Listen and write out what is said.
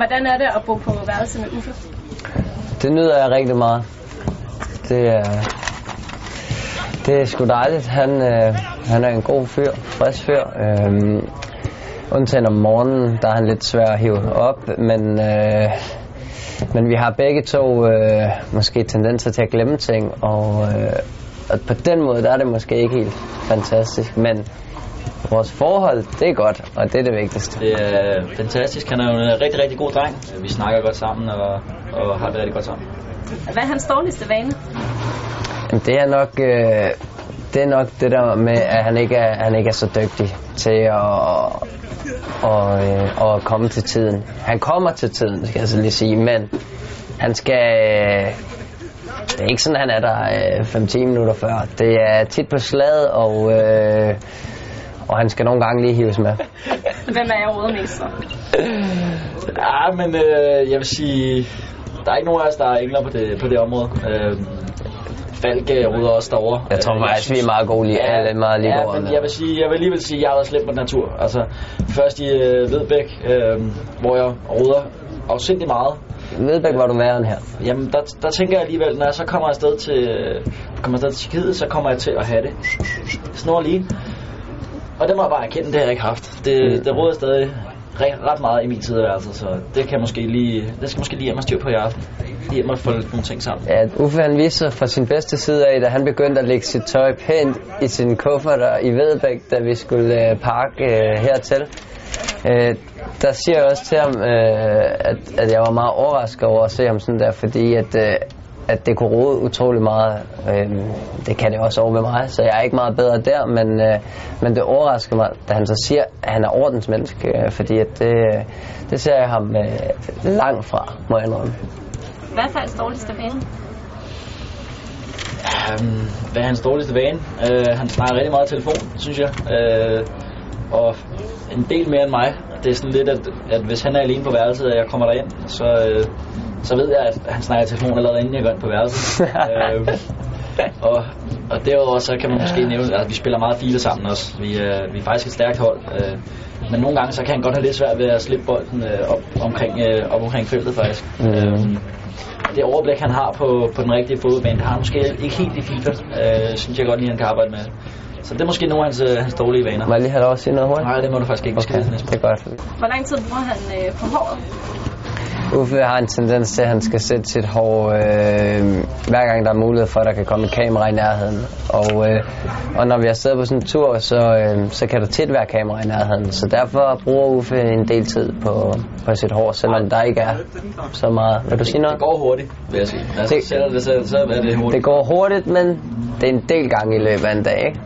Hvordan er det at bo på værelse med Uffe? Det nyder jeg rigtig meget. Det er, det er sgu dejligt. Han, øh, han er en god fyr, frisk fyr. Øh, undtagen om morgenen, der er han lidt svær at hive op, men, øh, men vi har begge to øh, måske tendenser til at glemme ting, og, øh, og på den måde, der er det måske ikke helt fantastisk, men vores forhold, det er godt, og det er det vigtigste. Det er fantastisk. Han er jo en rigtig, rigtig god dreng. Vi snakker godt sammen og, og har det rigtig godt sammen. Hvad er hans dårligste vane? Det er nok øh, det er nok det der med at han ikke er han ikke er så dygtig til at og, øh, at komme til tiden. Han kommer til tiden, skal jeg så lige sige, men han skal øh, det er ikke sådan, han er der øh, 5-10 minutter før. Det er tit på slaget, og, øh, og han skal nogle gange lige hives med. Hvem er jeg råder mest så? Ja, men øh, jeg vil sige, der er ikke nogen af os, der er engler på det, på det område. Øh, Falk øh, rydder også derovre. Jeg tror Øh, faktisk, vi er meget gode lige, alle meget lige ja, men jeg vil, sige, jeg vil alligevel sige, at jeg har været slem på natur. Altså, først i øh, Vedbæk, øh, hvor jeg rydder afsindig meget. Vedbæk, hvor du værre her. Jamen, der, der tænker jeg alligevel, når jeg så kommer afsted til, kommer afsted til Tjekkiet, så kommer jeg til at have det snor lige. Og det må jeg bare erkende, det har jeg ikke haft. Det, Mm. det råder stadig ret, meget i min tideværelse, så det kan måske lige, det skal måske lige hjem og styr på i aften. Lige hjem og få lidt nogle ting sammen. Ja, Uffe han viste sig fra sin bedste side af, da han begyndte at lægge sit tøj pænt i sin kufferter i Vedbæk, da vi skulle øh, pakke øh, hertil. Øh, der siger jeg også til ham, øh, at, at jeg var meget overrasket over at se ham sådan der, fordi at, øh, at det kunne rode utrolig meget. Øh, det kan det også over ved mig, så jeg er ikke meget bedre der, men, øh, men det overrasker mig, da han så siger, at han er ordensmenneske, øh, fordi at det, det ser jeg ham øh, langt fra, må jeg indrømme. Hvad er Falks dårligste vane? Um, hvad er hans dårligste vane? Uh, han snakker rigtig meget telefon, synes jeg. Uh, og en del mere end mig. Det er sådan lidt, at, at hvis han er alene på værelset, og jeg kommer derind, så, uh, så ved jeg, at han snakker i telefon allerede inden jeg går ind på værelset. uh, og, og derudover så kan man måske nævne, at vi spiller meget file sammen også. Vi, uh, vi er faktisk et stærkt hold. Uh, men nogle gange så kan han godt have lidt svært ved at slippe bolden uh, op, omkring, uh, op omkring feltet faktisk. Mm. Uh, det overblik, han har på, på den rigtige fodboldbane, det har han måske ikke helt i FIFA, øh, synes jeg godt lige, han kan arbejde med. Så det er måske nogle af hans, øh, hans dårlige vaner. Må jeg lige have lov at sige noget hurtigt? Nej, det må du faktisk ikke. Okay. det er godt. Hvor lang tid bruger han øh, på håret? Uffe har en tendens til, at han skal sætte sit hår, øh, hver gang der er mulighed for, at der kan komme et kamera i nærheden. Og, øh, og når vi er afsted på sådan en tur, så, øh, så kan der tit være kamera i nærheden. Så derfor bruger Uffe en del tid på, på sit hår, selvom der ikke er så meget. Vil du sige Det noget? går hurtigt, vil jeg sige. Altså, Det- det, selv, det, så, så er det hurtigt. Det går hurtigt, men det er en del gange i løbet af en dag, ikke?